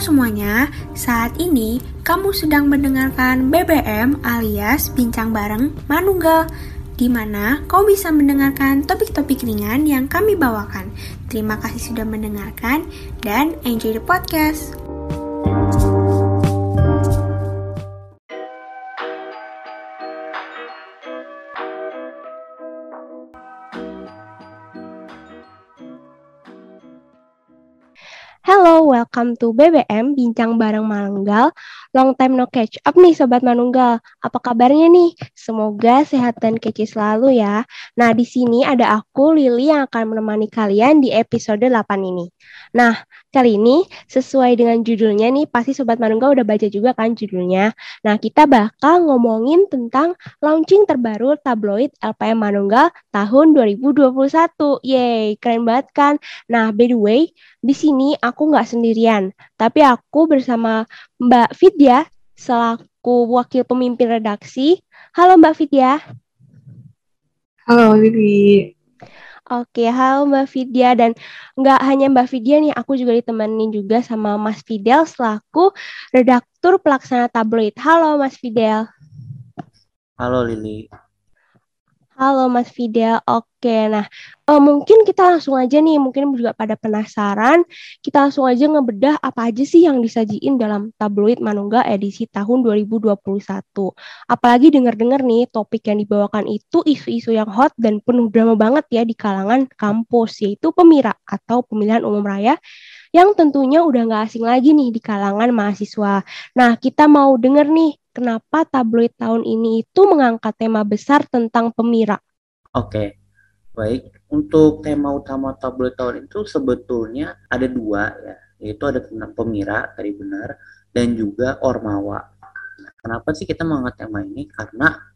semuanya, saat ini kamu sedang mendengarkan BBM alias Bincang Bareng Manunggal di mana kau bisa mendengarkan topik-topik ringan yang kami bawakan. Terima kasih sudah mendengarkan dan enjoy the podcast. Welcome to BBM Bincang Bareng Manunggal. Long time no catch up nih Sobat Manunggal. Apa kabarnya nih? Semoga sehat dan kece selalu ya. Nah, di sini ada aku Lili yang akan menemani kalian di episode 8 ini. Nah, kali ini sesuai dengan judulnya nih, pasti Sobat Manunggal udah baca juga kan judulnya. Nah, kita bakal ngomongin tentang launching terbaru tabloid LPM Manunggal tahun 2021. Yeay, keren banget kan? Nah, by the way, di sini aku nggak sendirian, tapi aku bersama Mbak Vidya selaku wakil pemimpin redaksi. Halo Mbak Vidya. Halo Vivi. Oke, halo Mbak Vidya dan nggak hanya Mbak Vidya nih, aku juga ditemenin juga sama Mas Fidel selaku redaktur pelaksana tabloid. Halo Mas Fidel. Halo Lili. Halo Mas Fidel. Oke, nah uh, mungkin kita langsung aja nih, mungkin juga pada penasaran, kita langsung aja ngebedah apa aja sih yang disajiin dalam tabloid Manungga edisi tahun 2021. Apalagi dengar-dengar nih topik yang dibawakan itu isu-isu yang hot dan penuh drama banget ya di kalangan kampus, yaitu pemira atau pemilihan umum raya yang tentunya udah nggak asing lagi nih di kalangan mahasiswa. Nah, kita mau denger nih kenapa tabloid tahun ini itu mengangkat tema besar tentang pemira. Oke, baik. Untuk tema utama tabloid tahun itu sebetulnya ada dua ya, yaitu ada tentang pemira tadi benar dan juga ormawa. Nah, kenapa sih kita mengangkat tema ini? Karena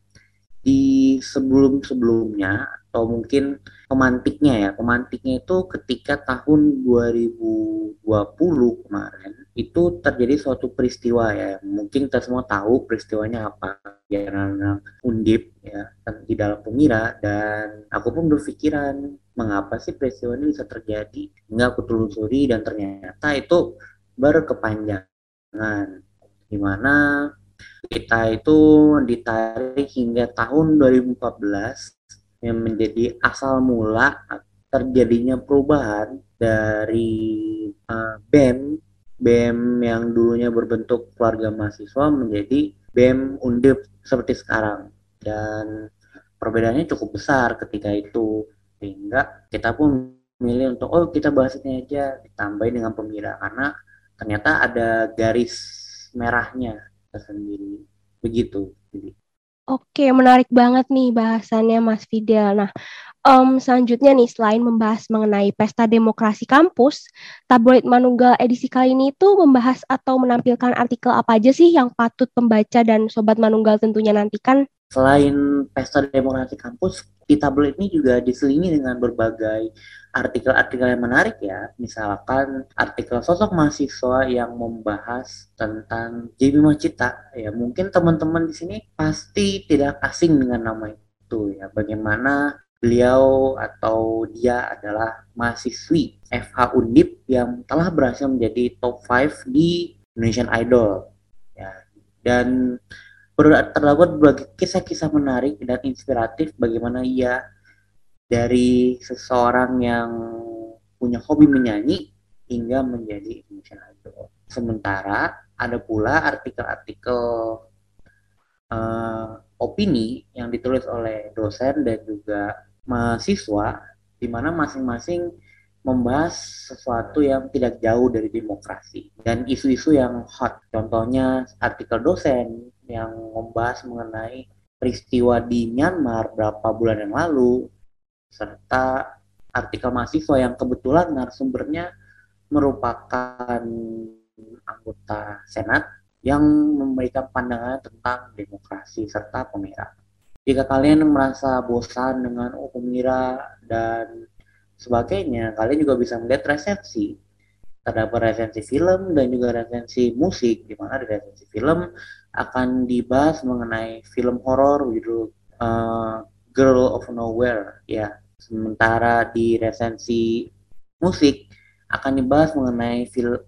di sebelum-sebelumnya atau mungkin pemantiknya ya, pemantiknya itu ketika tahun 2020 kemarin itu terjadi suatu peristiwa ya, mungkin kita semua tahu peristiwanya apa. Ya undip ya di dalam pemira dan aku pun berpikiran mengapa sih peristiwa ini bisa terjadi? Enggak aku telusuri dan ternyata itu berkepanjangan. Di mana kita itu ditarik hingga tahun 2014 yang menjadi asal mula terjadinya perubahan dari uh, BEM BEM yang dulunya berbentuk keluarga mahasiswa menjadi BEM Undip seperti sekarang. Dan perbedaannya cukup besar ketika itu sehingga kita pun memilih untuk oh kita bahas ini aja ditambahin dengan pemira karena ternyata ada garis merahnya tersendiri begitu jadi Oke, menarik banget nih bahasannya Mas Fidel. Nah, um, selanjutnya nih, selain membahas mengenai pesta demokrasi kampus, tabloid Manunggal edisi kali ini itu membahas atau menampilkan artikel apa aja sih yang patut pembaca dan sobat Manunggal tentunya nantikan? Selain pesta demokrasi kampus, di tabloid ini juga diselingi dengan berbagai artikel-artikel yang menarik ya. Misalkan artikel sosok mahasiswa yang membahas tentang Jamie Macita. Ya, mungkin teman-teman di sini pasti tidak asing dengan nama itu ya. Bagaimana beliau atau dia adalah mahasiswi FH Undip yang telah berhasil menjadi top 5 di Indonesian Idol. Ya. Dan terdapat berbagai kisah-kisah menarik dan inspiratif bagaimana ia dari seseorang yang punya hobi menyanyi hingga menjadi Indonesian Idol. Sementara ada pula artikel-artikel uh, opini yang ditulis oleh dosen dan juga mahasiswa di mana masing-masing membahas sesuatu yang tidak jauh dari demokrasi dan isu-isu yang hot. Contohnya artikel dosen yang membahas mengenai peristiwa di Myanmar berapa bulan yang lalu, serta artikel mahasiswa yang kebetulan narasumbernya merupakan anggota Senat yang memberikan pandangan tentang demokrasi serta pemerah. Jika kalian merasa bosan dengan oh, pemirsa dan sebagainya, kalian juga bisa melihat resensi terdapat resensi film dan juga resensi musik di mana di resensi film akan dibahas mengenai film horor judul uh, Girl of Nowhere ya sementara di resensi musik akan dibahas mengenai film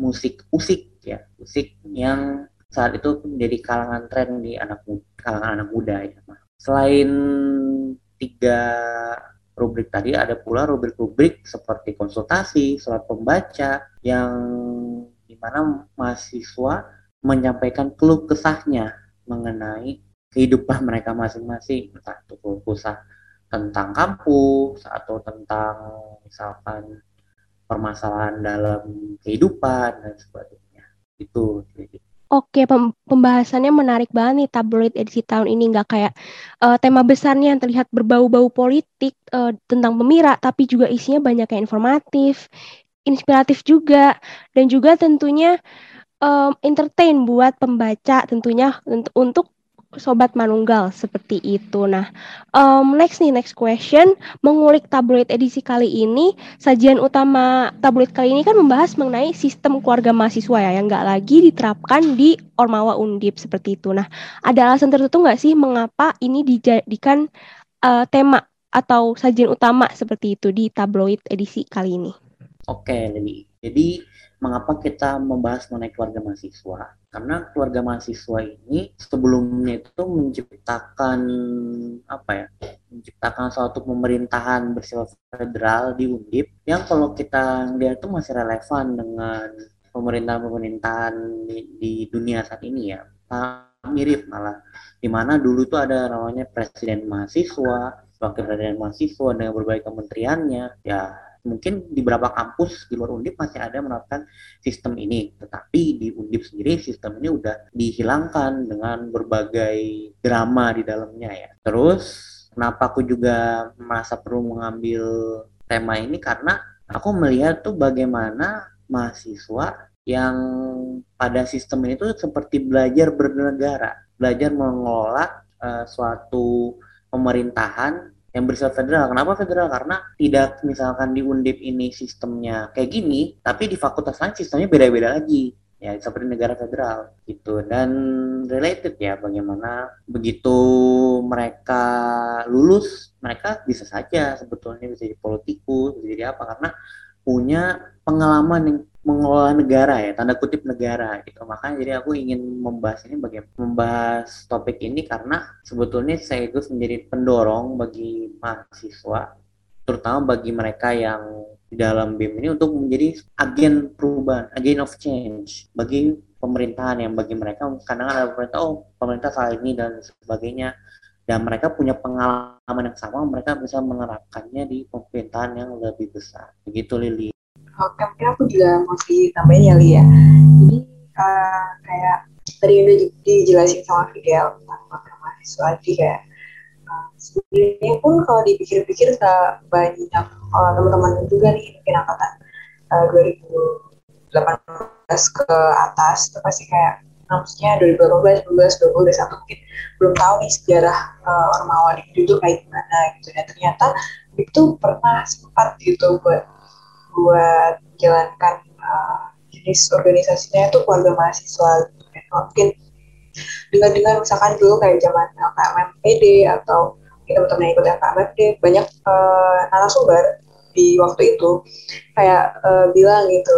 musik usik ya. Musik yang saat itu menjadi kalangan tren di anak kalangan anak muda ya. Selain tiga rubrik tadi ada pula rubrik-rubrik seperti konsultasi, surat pembaca yang di mana mahasiswa menyampaikan keluh kesahnya mengenai kehidupan mereka masing-masing, entah itu keluh kesah tentang kampus atau tentang misalkan permasalahan dalam kehidupan dan sebagainya. Itu. Jadi. Oke, pembahasannya menarik banget nih tabloid edisi tahun ini nggak kayak uh, tema besarnya yang terlihat berbau-bau politik uh, tentang pemira, tapi juga isinya banyak yang informatif, inspiratif juga, dan juga tentunya um, entertain buat pembaca tentunya untuk sobat manunggal seperti itu. Nah, um, next nih next question mengulik tabloid edisi kali ini sajian utama tabloid kali ini kan membahas mengenai sistem keluarga mahasiswa ya yang nggak lagi diterapkan di Ormawa Undip seperti itu. Nah, ada alasan tertentu nggak sih mengapa ini dijadikan uh, tema atau sajian utama seperti itu di tabloid edisi kali ini? Oke, Lili. Jadi mengapa kita membahas mengenai keluarga mahasiswa? Karena keluarga mahasiswa ini sebelumnya itu menciptakan apa ya? Menciptakan suatu pemerintahan bersifat federal di Undip yang kalau kita lihat itu masih relevan dengan pemerintahan-pemerintahan di, di dunia saat ini ya. Mirip malah. Di mana dulu itu ada namanya presiden mahasiswa, wakil presiden mahasiswa dengan berbagai kementeriannya, ya mungkin di beberapa kampus di luar Undip masih ada menerapkan sistem ini, tetapi di Undip sendiri sistem ini udah dihilangkan dengan berbagai drama di dalamnya ya. Terus kenapa aku juga merasa perlu mengambil tema ini karena aku melihat tuh bagaimana mahasiswa yang pada sistem ini tuh seperti belajar bernegara, belajar mengelola uh, suatu pemerintahan yang bersifat federal. Kenapa federal? Karena tidak misalkan di Undip ini sistemnya kayak gini, tapi di fakultas lain sistemnya beda-beda lagi. Ya, seperti negara federal gitu. Dan related ya bagaimana begitu mereka lulus, mereka bisa saja sebetulnya bisa jadi politikus, bisa jadi apa karena punya pengalaman yang mengelola negara ya tanda kutip negara gitu. Makanya jadi aku ingin membahas ini bagaimana membahas topik ini karena sebetulnya saya itu menjadi pendorong bagi mahasiswa terutama bagi mereka yang di dalam BIM ini untuk menjadi agen perubahan agen of change bagi pemerintahan yang bagi mereka. Kadang ada pemerintah oh pemerintah saat ini dan sebagainya dan mereka punya pengalaman yang sama mereka bisa menerapkannya di pemerintahan yang lebih besar begitu Lili Oke, mungkin aku juga mau ditambahin ya, Lia. Jadi, uh, kayak tadi udah dijelasin sama Fidel tentang program mahasiswa, jadi kayak uh, sebenarnya pun kalau dipikir-pikir banyak uh, teman-teman juga nih mungkin angkatan uh, 2018 ke atas itu pasti kayak maksudnya 2018, 2019, 2021 mungkin belum tahu nih sejarah uh, Ormawa itu kayak gimana gitu dan ternyata itu pernah sempat gitu buat buat menjalankan uh, jenis organisasinya itu keluarga mahasiswa gitu kan. Mungkin dengan dengan misalkan dulu kayak zaman LKMPD atau kita teman-teman ikut LKMPD banyak uh, narasumber di waktu itu kayak uh, bilang gitu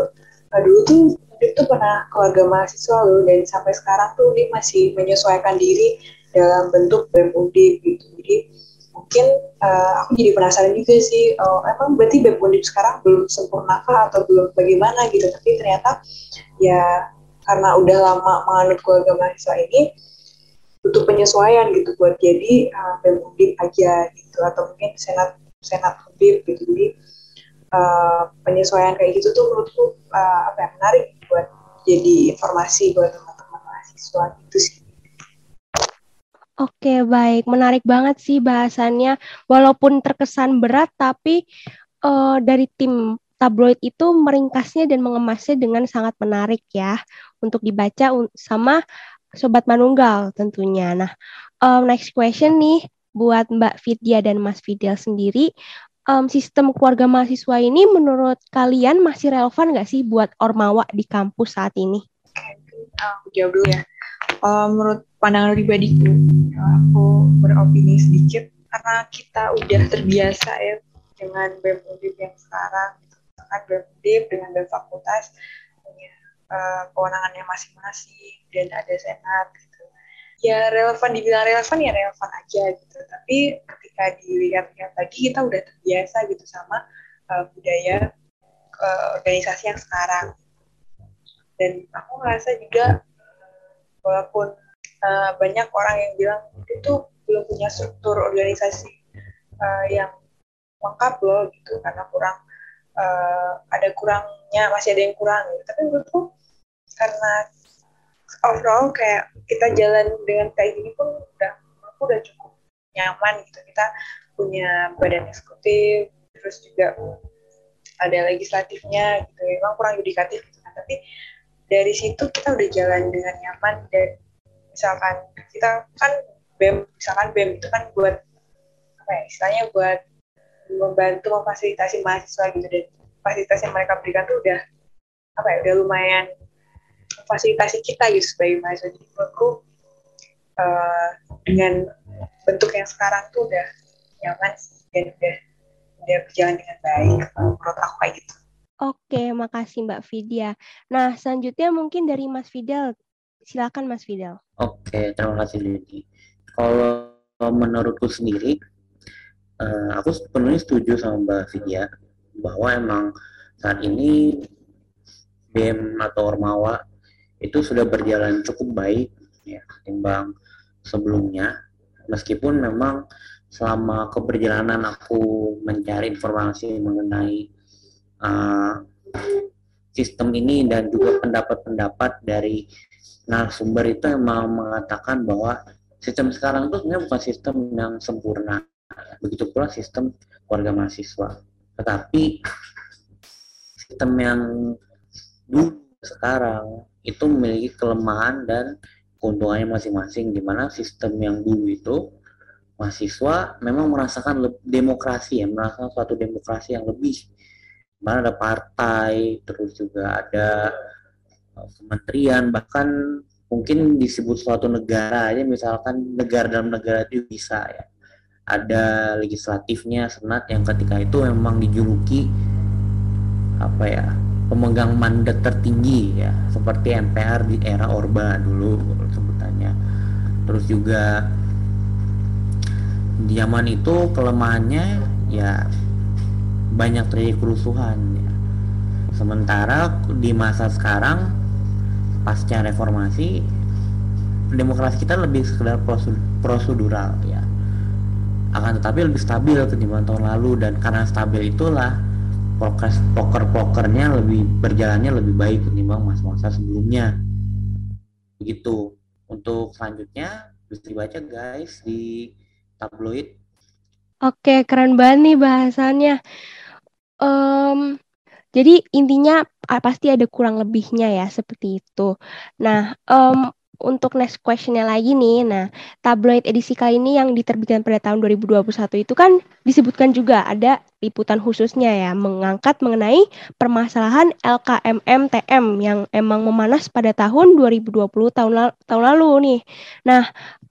uh, dulu tuh dia tuh pernah keluarga mahasiswa loh dan sampai sekarang tuh dia masih menyesuaikan diri dalam bentuk BEM gitu. Jadi mungkin uh, aku jadi penasaran juga sih oh, emang berarti BEM Undip sekarang belum sempurna kah atau belum bagaimana gitu. Tapi ternyata ya karena udah lama menganut keluarga mahasiswa ini butuh penyesuaian gitu buat jadi uh, BEM aja gitu. Atau mungkin senat senat Undip gitu. Jadi uh, penyesuaian kayak gitu tuh menurutku uh, apa ya menarik buat jadi informasi buat teman-teman mahasiswa gitu sih Oke, baik. Menarik banget sih bahasannya. Walaupun terkesan berat, tapi uh, dari tim tabloid itu meringkasnya dan mengemasnya dengan sangat menarik ya untuk dibaca sama sobat manunggal tentunya. Nah, um, next question nih buat Mbak Vidya dan Mas Fidel sendiri. Um, sistem keluarga mahasiswa ini menurut kalian masih relevan nggak sih buat Ormawa di kampus saat ini? Aku jawab dulu ya. Uh, menurut pandangan pribadiku aku beropini sedikit karena kita udah terbiasa ya dengan BEM yang sekarang kan BEM dengan BEM fakultas punya uh, kewenangannya masing-masing dan ada senat ya relevan dibilang relevan ya relevan aja gitu. Tapi ketika dilihat-lihat lagi kita udah terbiasa gitu sama uh, budaya uh, organisasi yang sekarang. Dan aku ngerasa juga walaupun uh, banyak orang yang bilang itu belum punya struktur organisasi uh, yang lengkap loh gitu karena kurang uh, ada kurangnya masih ada yang kurang gitu. Tapi menurutku karena overall kayak kita jalan dengan kayak gini pun udah aku udah cukup nyaman gitu. Kita punya badan eksekutif terus juga ada legislatifnya gitu. Memang kurang yudikatif gitu kan tapi dari situ kita udah jalan dengan nyaman dan misalkan kita kan BEM misalkan BEM itu kan buat apa ya istilahnya buat membantu memfasilitasi mahasiswa gitu. Dan fasilitas yang mereka berikan tuh udah apa ya udah lumayan fasilitasi kita gitu sebagai mahasiswa jadi menurutku uh, dengan bentuk yang sekarang tuh udah nyaman dan udah udah berjalan dengan baik menurut aku kayak gitu. Oke, makasih Mbak Vidya. Nah, selanjutnya mungkin dari Mas Fidel. Silakan Mas Fidel. Oke, terima kasih Lidi. Kalau menurutku sendiri, uh, aku sepenuhnya setuju sama Mbak Vidya bahwa emang saat ini BEM atau Ormawa itu sudah berjalan cukup baik ya timbang sebelumnya meskipun memang selama keberjalanan aku mencari informasi mengenai uh, sistem ini dan juga pendapat-pendapat dari narasumber itu emang mengatakan bahwa sistem sekarang itu sebenarnya bukan sistem yang sempurna. Begitu pula sistem keluarga mahasiswa. Tetapi sistem yang dulu sekarang itu memiliki kelemahan dan keuntungannya masing-masing di mana sistem yang dulu itu mahasiswa memang merasakan demokrasi ya merasakan suatu demokrasi yang lebih mana ada partai, terus juga ada uh, kementerian, bahkan mungkin disebut suatu negara aja, misalkan negara dalam negara itu bisa ya. Ada legislatifnya, senat yang ketika itu memang dijuluki apa ya pemegang mandat tertinggi ya. Seperti MPR di era Orba dulu sebutannya. Terus juga di zaman itu kelemahannya ya banyak terjadi kerusuhan ya. sementara di masa sekarang pasca reformasi demokrasi kita lebih sekedar prosedural ya. Akan tetapi lebih stabil ketimbang tahun lalu dan karena stabil itulah prokes poker-pokernya lebih berjalannya lebih baik ketimbang masa-masa sebelumnya begitu untuk selanjutnya bisa dibaca guys di tabloid Oke, keren banget nih bahasannya. Um, jadi intinya pasti ada kurang lebihnya ya seperti itu. Nah, um, untuk next questionnya lagi nih, nah tabloid edisi kali ini yang diterbitkan pada tahun 2021 itu kan disebutkan juga ada liputan khususnya ya mengangkat mengenai permasalahan LKMMTM yang emang memanas pada tahun 2020 tahun lalu, tahun lalu nih. Nah,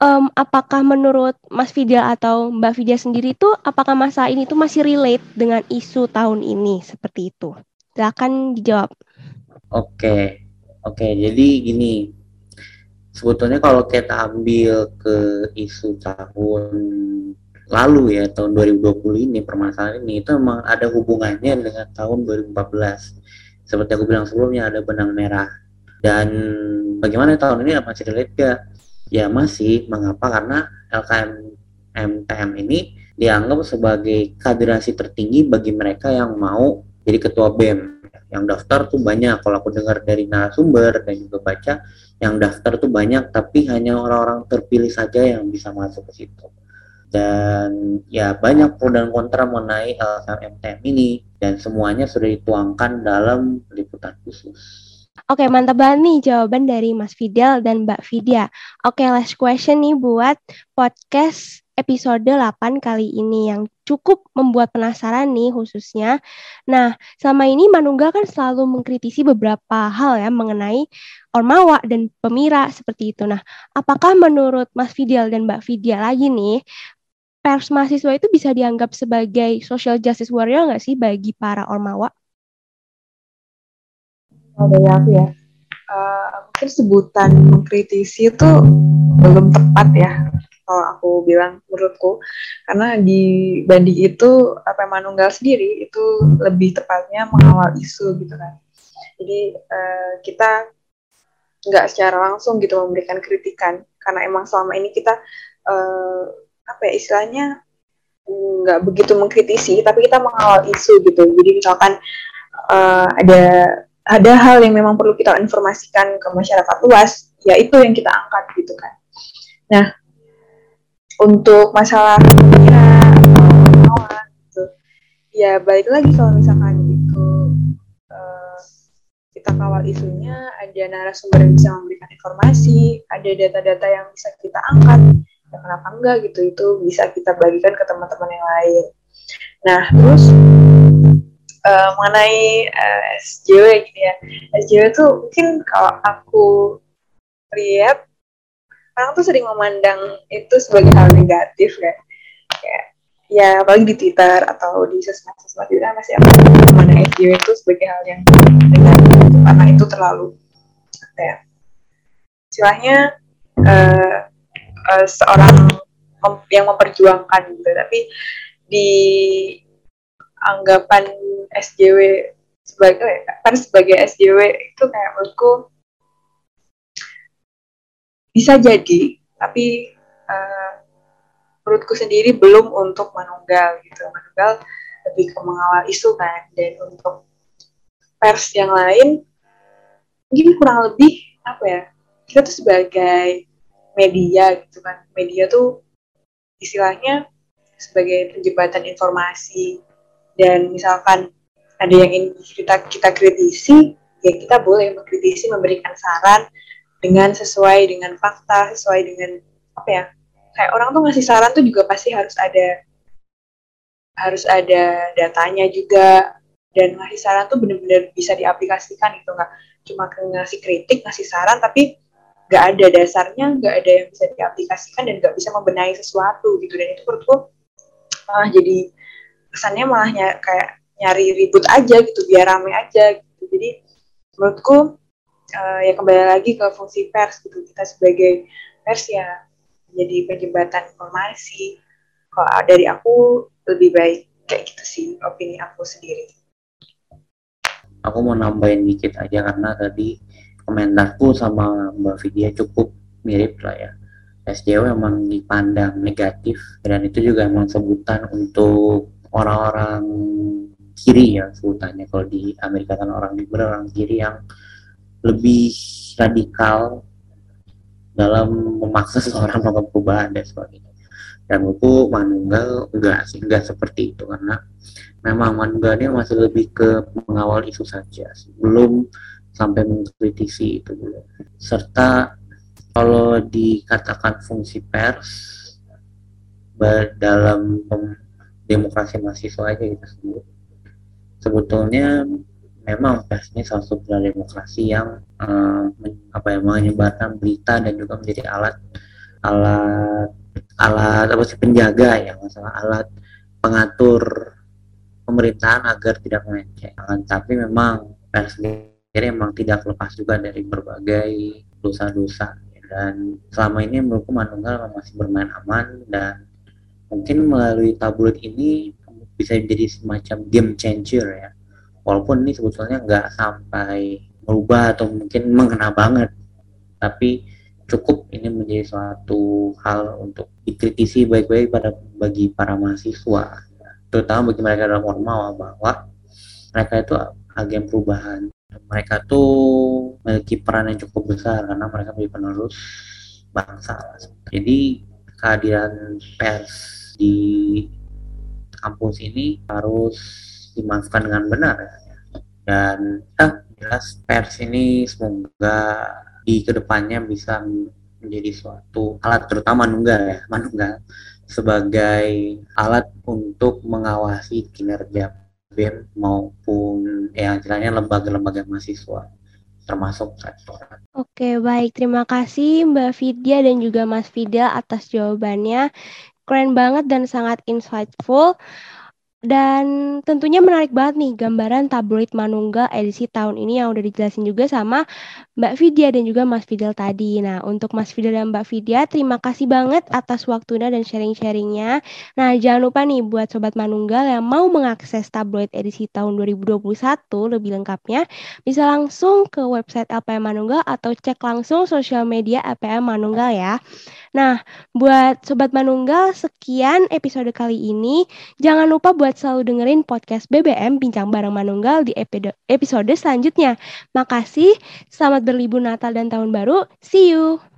um, apakah menurut Mas Fidel atau Mbak Fidel sendiri itu apakah masa ini tuh masih relate dengan isu tahun ini seperti itu? Silakan dijawab. Oke, oke. Jadi gini, sebetulnya kalau kita ambil ke isu tahun lalu ya tahun 2020 ini permasalahan ini itu memang ada hubungannya dengan tahun 2014 seperti aku bilang sebelumnya ada benang merah. Dan bagaimana tahun ini masih relate gak? ya masih. Mengapa? Karena LKM MTM ini dianggap sebagai kaderasi tertinggi bagi mereka yang mau jadi ketua BEM yang daftar tuh banyak kalau aku dengar dari narasumber dan juga baca yang daftar tuh banyak tapi hanya orang-orang terpilih saja yang bisa masuk ke situ dan ya banyak pro dan kontra mengenai LKMTM ini dan semuanya sudah dituangkan dalam liputan khusus. Oke, mantap banget nih jawaban dari Mas Fidel dan Mbak Vidya. Oke, last question nih buat podcast episode 8 kali ini yang cukup membuat penasaran nih khususnya. Nah, selama ini Manunggal kan selalu mengkritisi beberapa hal ya mengenai Ormawa dan Pemira seperti itu. Nah, apakah menurut Mas Fidel dan Mbak Vidya lagi nih, pers mahasiswa itu bisa dianggap sebagai social justice warrior nggak sih bagi para Ormawa? Oh, aku ya. uh, mungkin sebutan mengkritisi itu belum tepat ya kalau aku bilang menurutku karena di bandi itu apa Manunggal sendiri itu lebih tepatnya mengawal isu gitu kan. Jadi uh, kita nggak secara langsung gitu memberikan kritikan karena emang selama ini kita uh, apa ya istilahnya nggak begitu mengkritisi tapi kita mengawal isu gitu. Jadi misalkan uh, ada ada hal yang memang perlu kita informasikan ke masyarakat luas ya itu yang kita angkat gitu kan. Nah untuk masalah ya gitu. Ya balik lagi kalau misalkan itu uh, kita kawal isunya ada narasumber yang bisa memberikan informasi ada data-data yang bisa kita angkat ya kenapa enggak gitu itu bisa kita bagikan ke teman-teman yang lain. Nah terus uh, mengenai uh, eh, SJW gitu ya. SJW tuh mungkin kalau aku lihat orang tuh sering memandang itu sebagai hal negatif kan? Ya ya apalagi di Twitter atau di sosmed-sosmed itu kan masih apa memandang SJW itu sebagai hal yang negatif karena itu terlalu ya istilahnya uh, uh, seorang yang memperjuangkan gitu. Tapi di anggapan SJW sebagai kan sebagai SJW itu kayak menurutku bisa jadi tapi uh, menurutku sendiri belum untuk menunggal gitu. Menunggal lebih ke mengawal isu kan dan untuk pers yang lain mungkin kurang lebih apa ya kita tuh sebagai media gitu kan. Media tuh istilahnya sebagai penjembatan informasi. Dan misalkan ada yang ingin kita kita kritisi ya kita boleh mengkritisi memberikan saran dengan sesuai dengan fakta, sesuai dengan apa ya? Kayak orang tuh ngasih saran tuh juga pasti harus ada harus ada datanya juga. Dan ngasih saran tuh bener-bener bisa diaplikasikan gitu nggak cuma ngasih kritik ngasih saran tapi nggak ada dasarnya nggak ada yang bisa diaplikasikan dan nggak bisa membenahi sesuatu gitu. Dan itu menurutku malah jadi kesannya malah ny kayak nyari ribut aja gitu biar rame aja gitu. Jadi menurutku uh, ya kembali lagi ke fungsi pers gitu. Kita sebagai pers ya jadi penjembatan informasi. Kalau dari aku lebih baik kayak gitu sih opini aku sendiri. Aku mau nambahin dikit aja karena tadi komentarku sama Mbak Vidya cukup mirip lah ya. SJW emang dipandang negatif dan itu juga emang sebutan untuk orang-orang kiri ya sebutannya. Kalau di Amerika kan orang liberal orang kiri yang lebih radikal dalam memaksa seseorang melakukan perubahan dan sebagainya. Dan buku Manunggal enggak sih, enggak seperti itu karena memang Manunggal ini masih lebih ke mengawal isu saja, belum sampai mengkritisi itu dulu. Serta kalau dikatakan fungsi pers dalam demokrasi mahasiswa aja kita sebut sebetulnya memang ini salah satu pilar demokrasi yang uh, apa ya menyebarkan berita dan juga menjadi alat alat alat apa sih penjaga ya masalah alat pengatur pemerintahan agar tidak melenceng. Tapi memang pers sendiri memang tidak lepas juga dari berbagai dosa-dosa dan selama ini menurutku Manunggal masih bermain aman dan mungkin melalui tabloid ini bisa menjadi semacam game changer ya walaupun ini sebetulnya nggak sampai merubah atau mungkin mengena banget tapi cukup ini menjadi suatu hal untuk dikritisi baik-baik pada bagi para mahasiswa terutama bagi mereka dalam formal bahwa mereka itu agen perubahan. Mereka tuh memiliki peran yang cukup besar karena mereka menjadi penerus bangsa jadi kehadiran pers di kampus ini harus dimanfaatkan dengan benar dan ah, jelas pers ini semoga di ke depannya bisa menjadi suatu alat terutama Manunggal ya Manunggal sebagai alat untuk mengawasi kinerja BEM maupun yang istilahnya lembaga-lembaga mahasiswa termasuk rektorat. Oke, baik. Terima kasih Mbak Vidya dan juga Mas Fidel atas jawabannya. Keren banget dan sangat insightful. Dan tentunya menarik banget nih gambaran tabloid Manunggal edisi tahun ini yang udah dijelasin juga sama Mbak Vidya dan juga Mas Fidel tadi. Nah, untuk Mas Fidel dan Mbak Vidya, terima kasih banget atas waktunya dan sharing-sharingnya. Nah, jangan lupa nih buat Sobat Manunggal yang mau mengakses tabloid edisi tahun 2021 lebih lengkapnya, bisa langsung ke website LPM Manunggal atau cek langsung sosial media LPM Manunggal ya. Nah, buat Sobat Manunggal, sekian episode kali ini. Jangan lupa buat selalu dengerin podcast BBM Bincang Bareng Manunggal di episode selanjutnya. Makasih, selamat berlibur Natal dan Tahun Baru. See you!